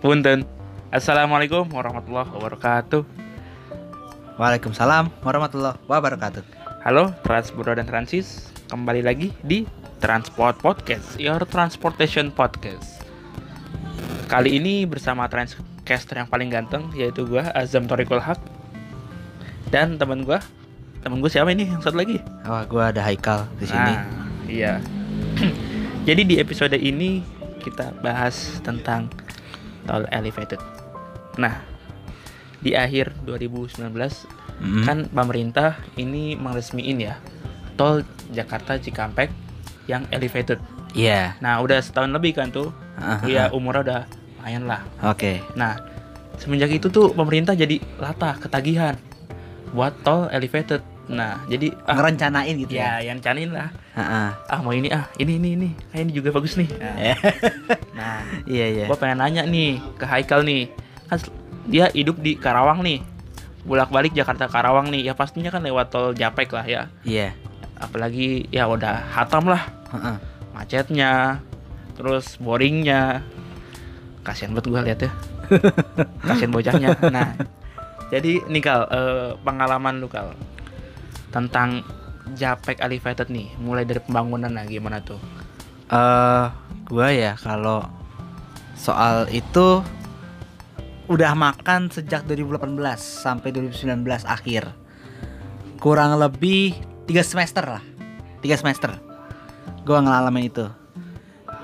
Punten. Assalamualaikum warahmatullahi wabarakatuh. Waalaikumsalam warahmatullahi wabarakatuh. Halo Transburo dan Transis, kembali lagi di Transport Podcast, Your Transportation Podcast. Kali ini bersama Transcaster yang paling ganteng yaitu gua Azam Torikul Haq dan teman gua. Temen gue siapa ini yang satu lagi? Wah, gua ada Haikal di sini. Nah, iya. Jadi di episode ini kita bahas tentang tol elevated. Nah, di akhir 2019 Mm. kan pemerintah ini meresmiin ya tol Jakarta Cikampek yang elevated. Iya. Nah, udah setahun lebih kan tuh. Ah. umurnya udah lumayan lah. Oke. Nah, semenjak itu tuh pemerintah jadi latah ketagihan buat tol elevated. Nah, jadi ah, Ngerencanain gitu ya. ya yang canin lah. Heeh. Ah mau ini ah ini ini ini kayak ini juga bagus nih. Nah, nah Iya, iya. gua pengen nanya nih ke Haikal nih kan dia hidup di Karawang nih bolak balik Jakarta Karawang nih ya pastinya kan lewat tol Japek lah ya Iya. apalagi ya udah hatam lah Heeh. macetnya terus boringnya kasihan banget gua lihat ya kasihan bocahnya nah jadi nih kal eh, pengalaman lu kal tentang Japek Elevated nih mulai dari pembangunan nah gimana tuh Eh, gua ya kalau soal itu udah makan sejak 2018 sampai 2019 akhir. Kurang lebih tiga semester lah. Tiga semester. Gua ngalamin itu.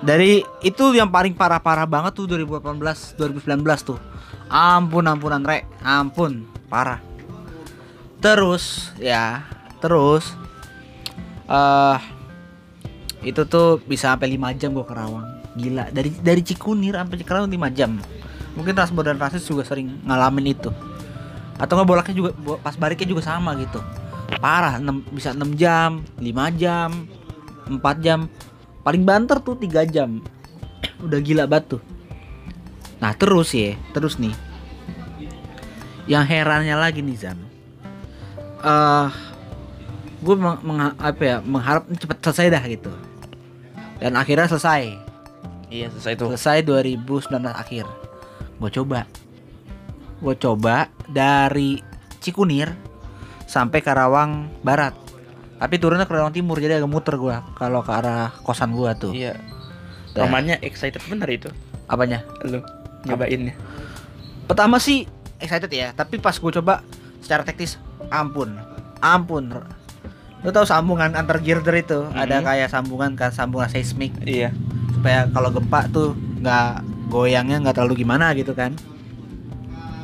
Dari itu yang paling parah-parah banget tuh 2018 2019 tuh. Ampun ampunan rek, ampun, parah. Terus ya, terus eh itu tuh bisa sampai 5 jam gua ke Rawang. Gila, dari dari Cikunir sampai Karawang 5 jam. Mungkin Transport dan Transit juga sering ngalamin itu. Atau nggak bolaknya juga pas baliknya juga sama gitu. Parah, 6, bisa 6 jam, 5 jam, 4 jam. Paling banter tuh 3 jam. Udah gila tuh. Nah, terus ya, terus nih. Yang herannya lagi nih Zam. Eh gue meng, mengha- apa ya mengharap cepet selesai dah gitu. Dan akhirnya selesai. Iya selesai tuh. Selesai 2019 akhir. Gue coba. Gue coba dari Cikunir sampai Karawang Barat. Tapi turunnya ke Karawang Timur jadi agak muter gue kalau ke arah kosan gue tuh. Iya. Dah. romannya excited bener itu. Apanya? Lu nyobainnya. Pertama sih excited ya tapi pas gue coba secara teknis ampun. Ampun lu tahu sambungan antar girder itu? Ada Mhm. kayak sambungan kan sambungan seismik. Iya. Supaya kalau gempa tuh nggak goyangnya nggak terlalu gimana gitu kan.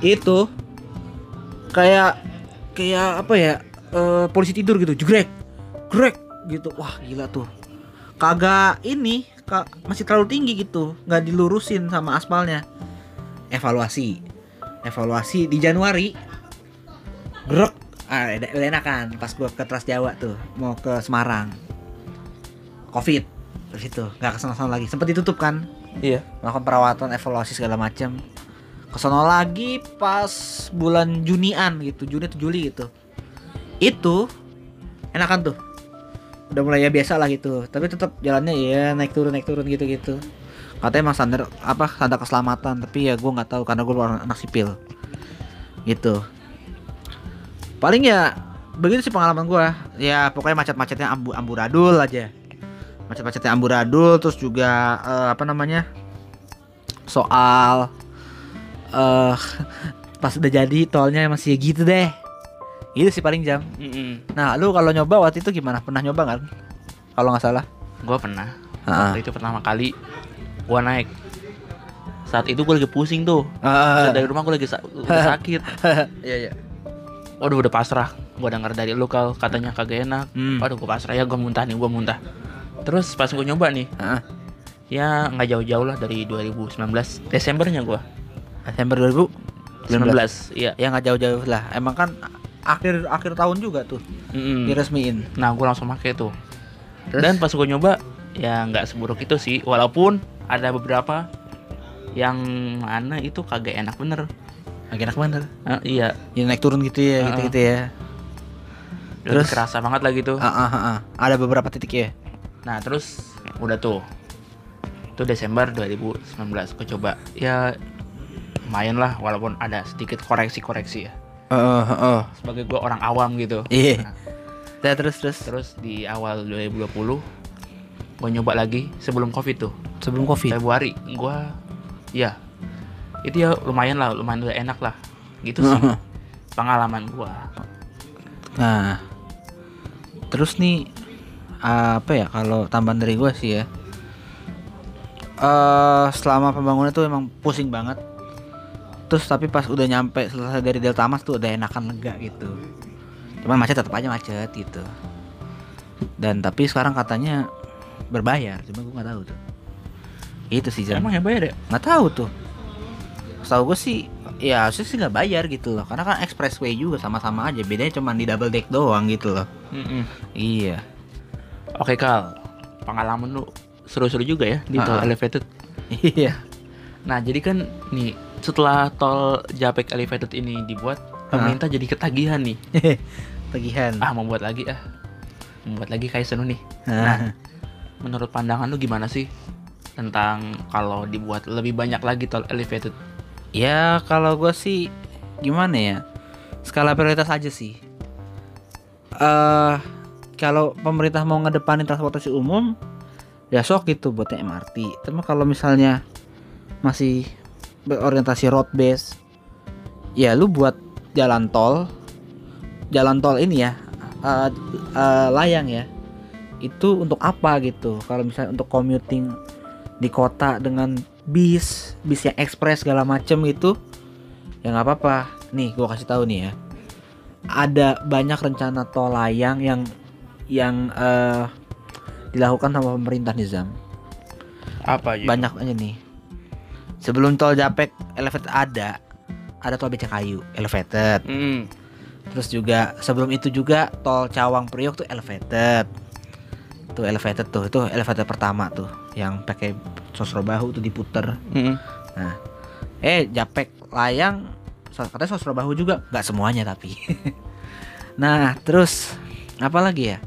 Itu kayak kayak apa ya eh, polisi tidur gitu jegrek grek gitu. Wah gila tuh. Kagak ini ka- masih terlalu tinggi gitu. Nggak dilurusin sama aspalnya. Evaluasi. Evaluasi di Januari. Grek ah udah enakan pas gua ke Trans Jawa tuh mau ke Semarang. Covid terus itu nggak ke sana-sana lagi. Sempat ditutup kan? Iya. Melakukan perawatan evaluasi segala macam ke sana lagi pas bulan Junian gitu Juni atau Juli gitu. Itu enakan tuh. Udah mulai ya biasa lah gitu tapi tetap jalannya ya naik turun naik turun gitu gitu katanya emang standar apa standar keselamatan tapi ya gue nggak tahu karena gue orang anak sipil. Gitu paling ya begitu sih pengalaman gue ya pokoknya macet-macetnya ambu amburadul aja. Macet-macetnya amburadul terus juga eh, apa namanya soal eh pas udah jadi tolnya masih gitu deh. Itu sih paling jam. Mm-mm. nah lu kalau nyoba waktu itu gimana? Pernah nyoba kan kalau nggak salah? Gua pernah. Ah. waktu itu pertama kali gua naik. Saat itu gua lagi pusing tuh. Ah. dari rumah gua lagi sa- sakit. Iya iya waduh udah pasrah. Gua denger dari lu kal. Katanya kagak enak. Hmm. waduh gua pasrah. Ya gua muntah nih gua muntah. Terus pas gua nyoba nih ya nggak jauh-jauh lah dari 2019 Desembernya gua. Desember 2019 19 iya. Ya nggak jauh-jauh lah. Emang kan akhir akhir tahun juga tuh Mm-mm. diresmiin. Nah gua langsung pakai tuh. Terus? dan pas gua nyoba ya nggak seburuk itu sih. Walaupun ada beberapa yang mana itu kagak enak bener Lagi enak bener Eh, iya ya naik turun gitu ya Ah. gitu gitu ya terus Terus? kerasa banget lah gitu ah, ah, ah, ah. ada beberapa titik ya nah terus udah tuh itu Desember 2019 gue coba ya lumayan lah walaupun ada sedikit koreksi-koreksi ya Oh, oh. sebagai gue orang awam gitu Iya. Nah, Nah, terus terus terus di awal 2020 gue nyoba lagi sebelum covid tuh sebelum covid. Februari gue ya itu ya lumayan lah lumayan udah enak lah gitu sih pengalaman gue Nah, terus nih apa ya kalau tambahan dari gue sih ya. eh selama pembangunan tuh emang pusing banget. Terus tapi pas udah nyampe selesai dari Delta Mas tuh udah enakan lega gitu. Cuman macet tetap aja macet gitu. Dan tapi sekarang katanya berbayar, cuma gue nggak tahu tuh. Itu sih emang ya bayar ya nggak tahu tuh setahu gue sih ya harusnya sih nggak bayar gitu loh. Karena kan expressway juga sama-sama aja. Bedanya cuma di double deck doang gitu loh. Mm-mm. iya. Oke kal. Pengalaman lu seru-seru juga ya di tol Ah. elevated. Iya. Nah jadi kan nih setelah tol Japek elevated ini dibuat pemerintah jadi ketagihan nih. Tagihan ah mau buat lagi ah. Membuat lagi kayak seru nih. Nah menurut pandangan lu gimana sih tentang kalau dibuat lebih banyak lagi tol elevated ya kalau gue sih gimana ya? Skala prioritas aja sih. Eh kalau pemerintah mau ngedepanin transportasi umum ya sok gitu buatnya MRT tapi kalau misalnya masih berorientasi road base ya lu buat jalan tol jalan tol ini ya eh, eh, layang ya itu untuk apa gitu? Kalau misalnya untuk commuting di kota dengan bis bis yang ekspres segala macem itu ya nggak apa-apa. Nih gua kasih tahu nih ya. Ada banyak rencana tol layang yang yang eh, dilakukan sama pemerintah Nizam apa aja banyak aja nih. Sebelum tol Japek elevated ada. Ada tol Becakayu elevated. Mm. terus juga sebelum itu juga tol Cawang Priok tuh elevated. Tuh elevated tuh itu elevated pertama tuh yang pakai sosro bahu tuh diputer. Mm. nah eh Japek layang katanya sosro bahu juga. Nggak semuanya tapi. Nah terus apa lagi ya?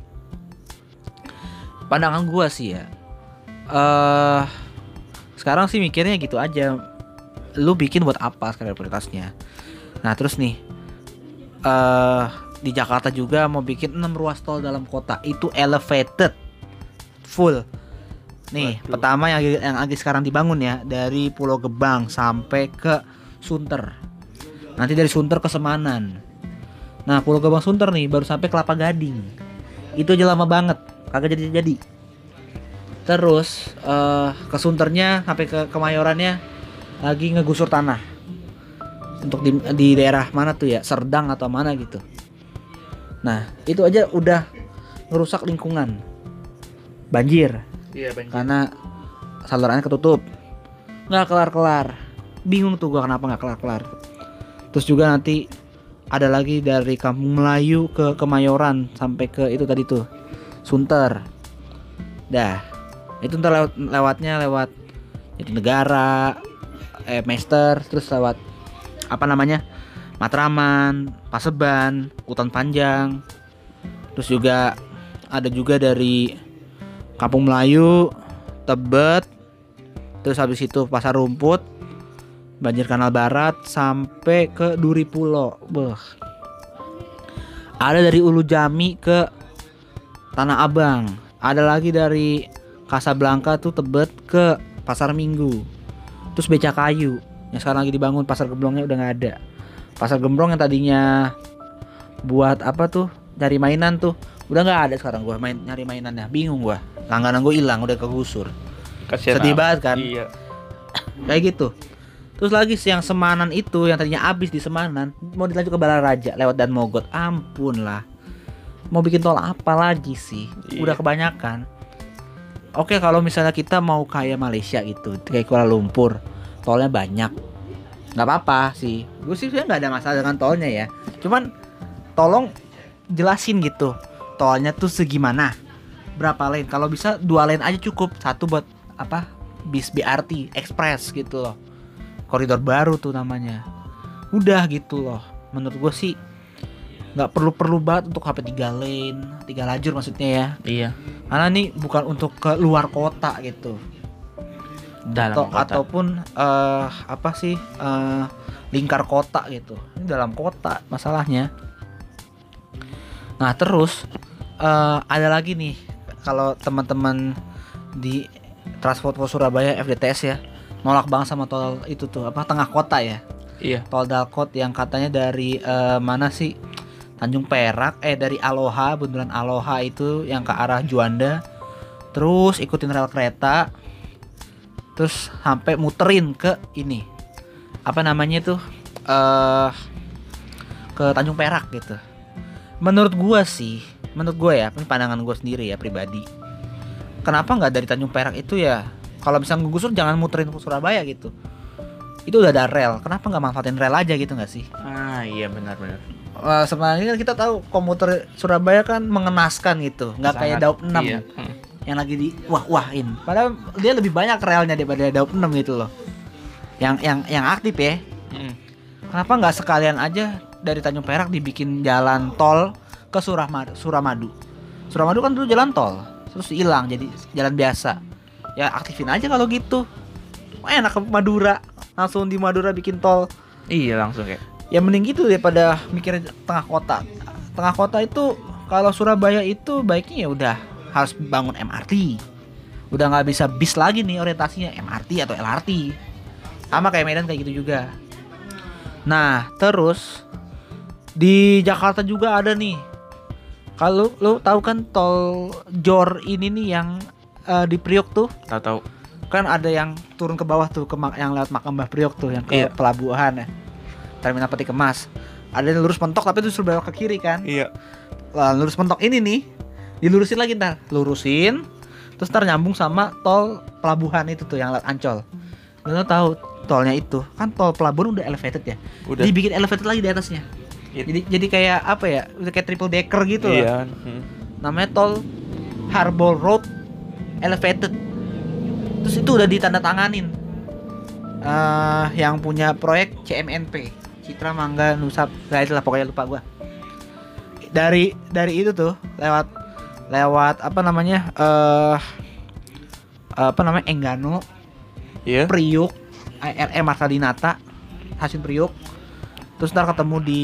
Pandangan gua sih ya eh sekarang sih mikirnya gitu aja. Lu bikin buat apa sekarang prioritasnya? Nah terus nih eh di Jakarta juga mau bikin 6 ruas tol dalam kota. Itu elevated. Full nih Waduh. pertama yang yang lagi sekarang dibangun ya dari Pulau Gebang sampai ke Sunter. Nanti dari Sunter ke Semanan. Nah Pulau Gebang Sunter nih baru sampai Kelapa Gading. Itu aja lama banget kagak jadi jadi terus eh ke Sunternya sampai ke Kemayorannya lagi ngegusur tanah. Untuk di, di daerah mana tuh ya? Serdang atau mana gitu. Nah itu aja udah ngerusak lingkungan. Banjir iya banjir. Karena salurannya ketutup. Nggak kelar kelar bingung tuh gua kenapa nggak kelar kelar terus juga nanti ada lagi dari kampung Melayu ke Kemayoran sampai ke itu tadi tuh Sunter. Dah itu ntar lewat lewatnya lewat Jatinegara eh Mester terus lewat apa namanya Matraman Paseban Hutan Panjang. Terus juga ada juga dari Kampung Melayu Tebet terus habis itu Pasar Rumput Banjir Kanal Barat sampai ke Duri Pulo. Beuh. ada dari Ulu Jami ke Tanah Abang. Ada lagi dari Kasablanka tuh Tebet ke Pasar Minggu. Terus Beca Kayu yang sekarang lagi dibangun Pasar Gemblongnya udah nggak ada. Pasar Gemblong yang tadinya buat apa tuh? Cari mainan tuh udah nggak ada sekarang gua main nyari mainannya. Bingung gua. Langganan gue hilang udah kegusur. Kasihan sedih banget kan? Iya. Kayak gitu. Terus lagi yang Semanan itu yang tadinya habis di Semanan mau dilanjut ke Balaraja lewat dan Mogot. Ampun lah. Mau bikin tol apa lagi sih? Iya. udah kebanyakan. Oke kalau misalnya kita mau kayak Malaysia gitu kayak Kuala Lumpur tolnya banyak. Nggak apa-apa sih. Gue sih sebenarnya nggak ada masalah dengan tolnya ya. Cuman tolong jelasin gitu tolnya tuh segimana? Berapa lane? Kalau bisa dua lane aja cukup. Satu buat apa bis BRT express gitu loh. Koridor baru tuh namanya. Udah gitu loh. Menurut gue sih nggak perlu perlu banget untuk HP 3 lane tiga lajur maksudnya ya. Iya. Karena ini bukan untuk ke luar kota gitu. Dalam atau kota. ataupun eh, apa sih eh, lingkar kota gitu. Ini dalam kota masalahnya. Nah terus eh, ada lagi nih kalau teman-teman di Transport for Surabaya FDTS ya nolak banget sama tol itu tuh apa tengah kota ya? Iya. tol Dalkot yang katanya dari eh, mana sih? Tanjung Perak eh dari Aloha bundaran Aloha itu yang ke arah Juanda. Terus ikutin rel kereta terus sampai muterin ke ini. Apa namanya tuh? Eh ke Tanjung Perak gitu. Menurut gua sih menurut gua ya ini pandangan gua sendiri ya pribadi kenapa nggak dari Tanjung Perak itu ya kalau bisa ngegusur jangan muterin ke Surabaya gitu itu udah ada rel kenapa nggak manfaatin rel aja gitu nggak sih Ah, iya benar-benar. Wah, sebenarnya kan kita tahu komuter Surabaya kan mengenaskan gitu nggak kayak daup 6 Iya. Hmm. yang lagi di wah wahin padahal dia lebih banyak relnya daripada daup 6 gitu loh yang yang yang aktif ya Mm. kenapa nggak sekalian aja dari Tanjung Perak dibikin jalan tol ke Suramadu Suramadu Suramadu kan dulu jalan tol terus hilang jadi jalan biasa. Ya aktifin aja kalau gitu. Wah, enak ke Madura. Langsung di Madura bikin tol. Iya langsung kayak. ya mending gitu daripada mikirin tengah kota. Tengah kota itu kalau Surabaya itu baiknya ya udah harus bangun MRT udah nggak bisa bis lagi nih orientasinya MRT atau LRT sama kayak Medan kayak gitu juga. Nah terus di Jakarta juga ada nih kalau lu tahu kan tol Jor ini nih yang eh, di Priok tuh Tahu-tahu. kan ada yang turun ke bawah tuh ke yang lewat makam Mbah Priok tuh yang ke Iya. pelabuhan ya terminal peti kemas ada yang lurus mentok tapi itu belok ke kiri kan Iya. Lah, lurus mentok ini nih dilurusin lagi ntar lurusin terus ntar nyambung sama tol pelabuhan itu tuh yang lewat Ancol lo tahu tolnya itu kan tol pelabuhan udah elevated ya Udah. dibikin elevated lagi di atasnya It- jadi jadi kayak apa ya udah kayak triple decker gitu Iya. Hmm. namanya tol Harbor Road Elevated. Terus itu udah ditandatanganin. eh yang punya proyek CMNP, Citra Mangga Nusa, nah itulah pokoknya lupa gua. Dari dari itu tuh lewat lewat apa namanya eh apa namanya Enggano, Iya. Priuk, ARM Marta Dinata, Hasin Priuk. Terus ntar ketemu di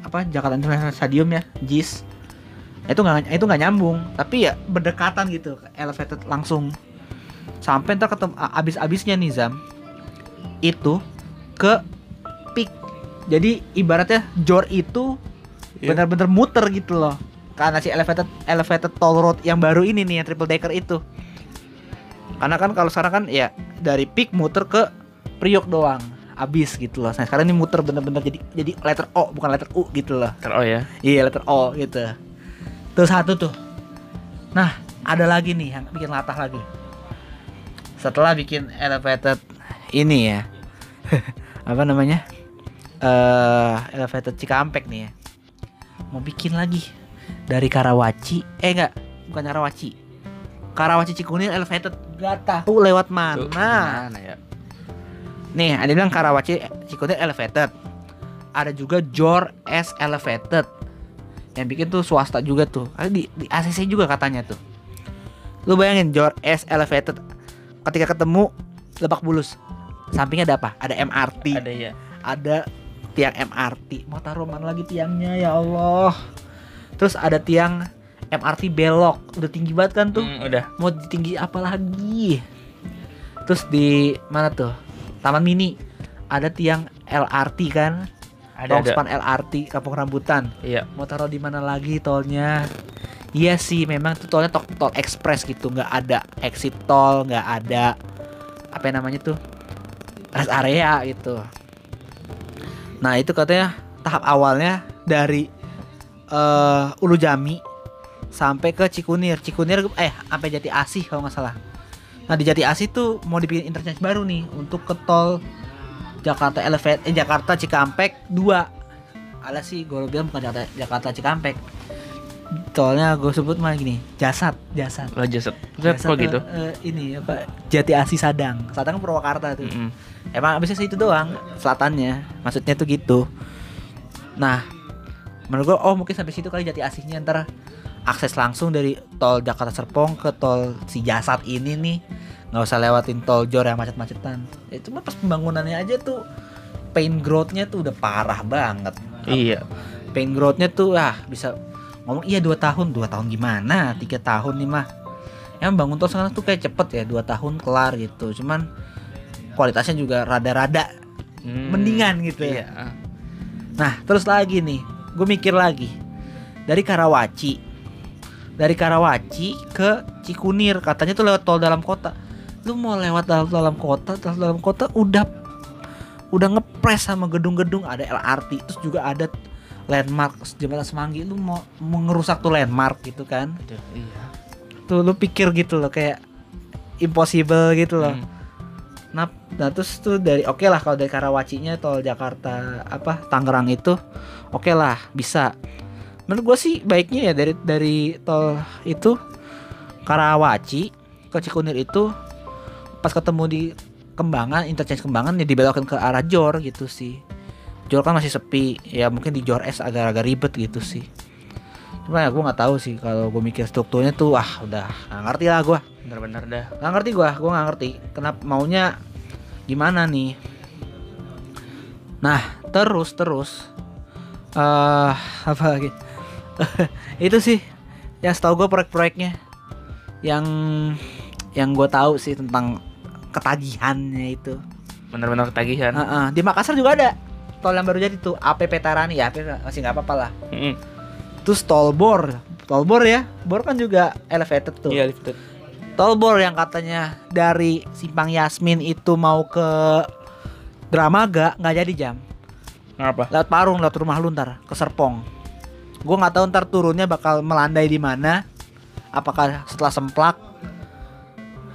apa Jakarta International Stadium ya, JIS. Itu nggak itu nggak nyambung, tapi ya berdekatan gitu, elevated langsung. Sampai ntar ketemu abis-abisnya nih Zam. Itu ke peak. Jadi ibaratnya Jor itu Iya. bener-bener muter gitu loh. Karena si elevated elevated toll road yang baru ini nih yang triple decker itu. Karena kan kalau sekarang kan ya dari peak muter ke Priok doang. Abis gitu loh. Nah, sekarang ini muter bener-bener jadi jadi letter O bukan letter U gitu loh. Ter oh ya. Iya letter O gitu. Tuh satu tuh. Nah ada lagi nih yang bikin latah lagi. Setelah bikin elevated ini ya, apa namanya? eh elevated Cikampek nih ya. Mau bikin lagi dari Karawaci. Eh enggak, bukan Karawaci. Karawaci Cikunir elevated. Gak tahu lewat Tuh, mana. Mana ya? Nih, ada bilang Karawaci Cikunir elevated. Ada juga Jor S elevated. Yang bikin tuh swasta juga tuh. Ada di, di ACC juga katanya tuh. Lu bayangin Jor S elevated ketika ketemu Lebak Bulus. Sampingnya ada apa? Ada MRT, Ada ya. ada tiang MRT. Mau taruh mana lagi tiangnya ya Allah. Terus ada tiang MRT belok. Udah tinggi banget kan tuh Hmm, udah. mau tinggi apa lagi terus di mana tuh Taman Mini. Ada tiang LRT kan? Ada ada. Longspan LRT Kampung Rambutan. Iya. mau taruh di mana lagi tolnya? Iya sih memang tuh tolnya tol, tol express gitu. Nggak ada exit tol nggak ada apa yang namanya tuh? Rest area gitu. Nah itu katanya tahap awalnya dari eh Ulu Jami sampai ke Cikunir. Cikunir eh sampai Jati Asih kalau nggak salah nah di Jati Asih tuh mau dibikin interchange baru nih untuk ke tol Jakarta Elevate eh Jakarta Cikampek 2 ada sih gue bilang bukan Jakarta, Jakarta Cikampek. Tolnya gue sebut mah gini jasad jasad. Lo jasad. Jasad Kok gitu? eh, ini apa Jati Asih Sadang. Sadang Purwakarta tuh. Mm-mm. emang abisnya itu doang selatannya. Maksudnya tuh gitu. Nah menurut gue oh mungkin sampai situ kali Jati Asihnya ntar akses langsung dari tol Jakarta Serpong ke tol si Jasad ini nih. Nggak usah lewatin tol jor yang macet-macetan. Ya cuma pas pembangunannya aja tuh pain growth-nya tuh udah parah banget. Iya. pain growth-nya tuh ah bisa ngomong iya dua tahun. Dua tahun gimana? Tiga tahun nih mah. Emang bangun tol sekarang tuh kayak cepet ya dua tahun kelar gitu. Cuman kualitasnya juga rada-rada Hmm, mendingan gitu ya. Iya. nah terus lagi nih gue mikir lagi. Dari Karawaci dari Karawaci ke Cikunir katanya tuh lewat tol dalam kota lu mau lewat dalam dalam kota dalam dalam kota udah udah ngepres sama gedung-gedung ada LRT terus juga ada landmark jembatan semanggi lu mau mau ngerusak tuh landmark gitu kan Aduh, iya. tuh lu pikir gitu loh kayak impossible gitu loh Hmm. Nah, nah terus tuh dari oke lah kalau dari Karawacinya tol Jakarta apa Tangerang itu oke lah bisa. Menurut gue sih baiknya ya dari dari tol itu Karawaci ke Cikunir itu pas ketemu di Kembangan interchange Kembangan ya dibelokin ke arah Jor gitu sih. Jor kan masih sepi ya mungkin di Jor S agak-agak ribet gitu sih. Cuma ya gue nggak tahu sih kalau gue mikir strukturnya tuh wah udah nggak ngerti lah gue Bener-bener dah. nggak ngerti gua gua nggak ngerti kenapa maunya gimana nih nah terus terus eh apa lagi itu sih ya setahu gue proyek-proyeknya yang yang gue tahu sih tentang ketagihannya itu Bener-bener ketagihan. Heeh, di Makassar juga ada tol yang baru jadi tuh AP Petarani ya masih nggak apa-apa lah Mm-mm. terus tol bor tol bor ya bor kan juga elevated tuh Iya, lifted. Tolbor yang katanya dari Simpang Yasmin itu mau ke Dramaga nggak jadi jam. Kenapa? Lewat Parung, lewat rumah lu ntar ke Serpong. Gue nggak tahu ntar turunnya bakal melandai di mana. Apakah setelah semplak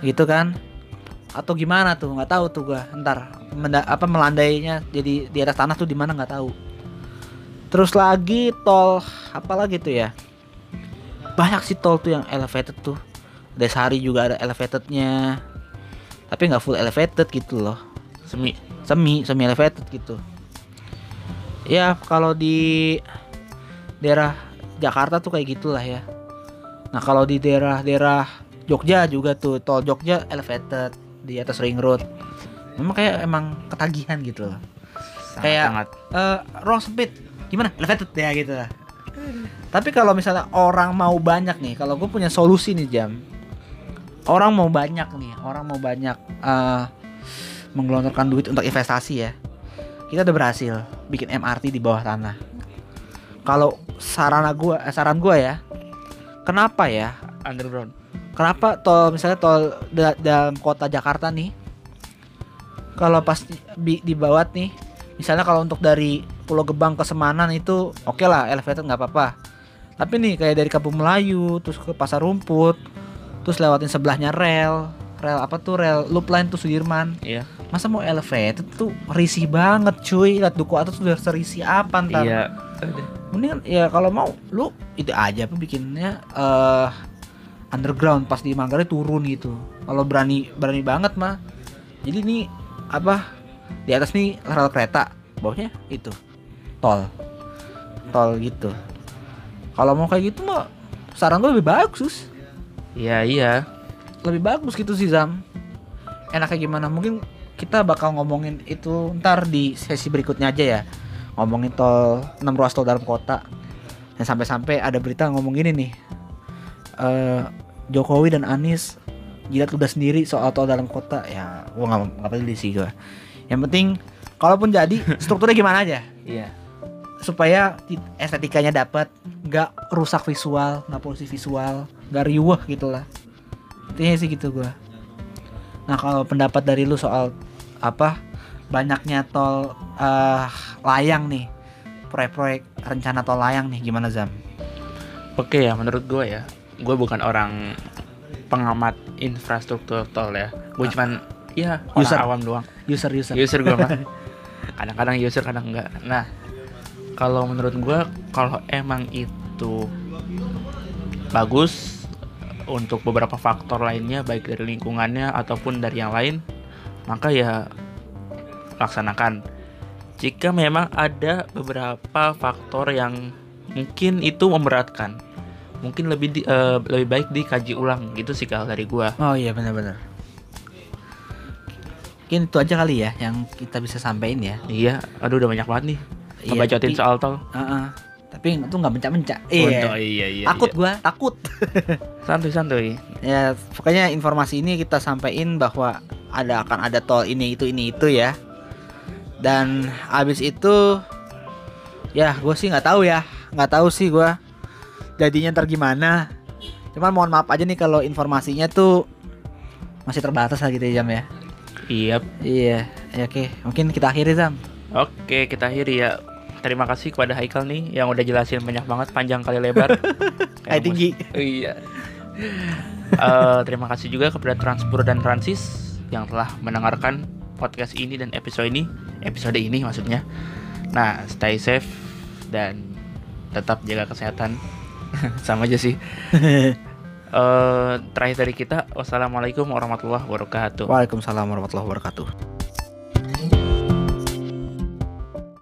gitu kan? Atau gimana tuh? Nggak tahu tuh gua. Ntar menda- apa melandainya jadi di atas tanah tuh di mana nggak tahu. Terus lagi tol apa lagi tuh ya? Banyak sih tol tuh yang elevated tuh. Desari juga ada elevatednya. Tapi nggak full elevated gitu loh Semi. semi semi elevated gitu ya kalau di daerah Jakarta tuh kayak gitulah ya. Nah kalau di daerah-daerah Jogja juga tuh tol Jogja elevated di atas ring road. Memang kayak emang ketagihan gitu loh. Kayak- Sangat. eh ruang sempit. Gimana? Elevated ya gitu lah. Tapi kalau misalnya orang mau banyak nih kalau gue punya solusi nih jam. Orang mau banyak nih orang mau banyak eh menggelontorkan duit untuk investasi ya. Kita udah berhasil bikin MRT di bawah tanah kalau sarana gua eh, saran gua ya kenapa ya? Underground. kenapa tol misalnya tol da- dalam kota Jakarta nih kalau pas di, dibawat nih misalnya kalau untuk dari Pulau Gebang ke Semanan itu oke lah elevated nggak apa-apa. Tapi nih kayak dari Kampung Melayu terus ke Pasar Rumput terus lewatin sebelahnya rel rel apa tuh rel loop line tuh Sudirman. Iya. masa mau elevated tuh risih banget cuy. Lihat duku atas udah serisi apa ntar. Iya. mendingan ya kalau mau lu itu aja apa bikinnya eh underground pas di Manggarai turun gitu. Kalau berani berani banget mah. Jadi nih apa di atas nih rel kereta bawahnya itu tol. Tol gitu. Kalau mau kayak gitu mah saran gue lebih bagus. Iya, iya. Lebih bagus gitu sih Zam. Enaknya gimana? Mungkin kita bakal ngomongin itu ntar di sesi berikutnya aja ya. Ngomongin tol 6 ruas tol dalam kota. Dan sampai-sampai ada berita ngomong gini nih. Eh Jokowi dan Anies jilat udah sendiri soal tol dalam kota. Ya gua nggak nggak peduli sih gua. Yang penting kalaupun jadi strukturnya gimana aja? Iya. supaya ti- estetikanya dapat nggak rusak visual nggak polusi visual nggak riuh gitu lah intinya sih gitu gua nah kalau pendapat dari lu soal apa banyaknya tol eh, layang nih proyek-proyek rencana tol layang nih gimana Zam Oke ya, menurut gue ya, gue bukan orang pengamat infrastruktur tol ya. Gue Ah. cuman ya User. awam doang. user user User gue mah. Kadang-kadang user, kadang enggak. Nah, kalau menurut gue, kalau emang itu bagus untuk beberapa faktor lainnya, baik dari lingkungannya ataupun dari yang lain, maka ya laksanakan. Jika memang ada beberapa faktor yang mungkin itu memberatkan, mungkin lebih di- eh, lebih baik dikaji ulang gitu sih kalau dari gua. oh iya benar-benar mungkin itu aja kali ya yang kita bisa sampaikan ya. Iya, aduh udah banyak banget nih. Iya, Ngebacotin tapi- soal tol. Heeh. Tapi itu nggak mencak-mencak. Untuk- Iya. iya, iya. takut iya. gua, takut. Santuy-santuy. ya, pokoknya informasi ini kita sampaikan bahwa ada akan ada tol ini itu ini itu ya. Dan abis itu ya gue sih nggak tahu ya, nggak tahu sih gua jadinya ntar gimana. Cuman mohon maaf aja nih kalau informasinya tuh masih terbatas lah gitu ya Jam ya. Iya. Iya, ya oke. Mungkin kita akhiri Zam. Oke, kita akhiri ya. Terima kasih kepada Haikal nih yang udah jelasin banyak banget panjang kali lebar. Kayak Kayak tinggi. mus- Iya. Eh, terima kasih juga kepada Transpur dan Transis yang telah mendengarkan podcast ini dan episode ini, episode ini maksudnya. Nah, stay safe dan tetap jaga kesehatan. Sama aja sih. Eh, terakhir dari kita, wassalamualaikum warahmatullahi wabarakatuh. Waalaikumsalam warahmatullahi wabarakatuh.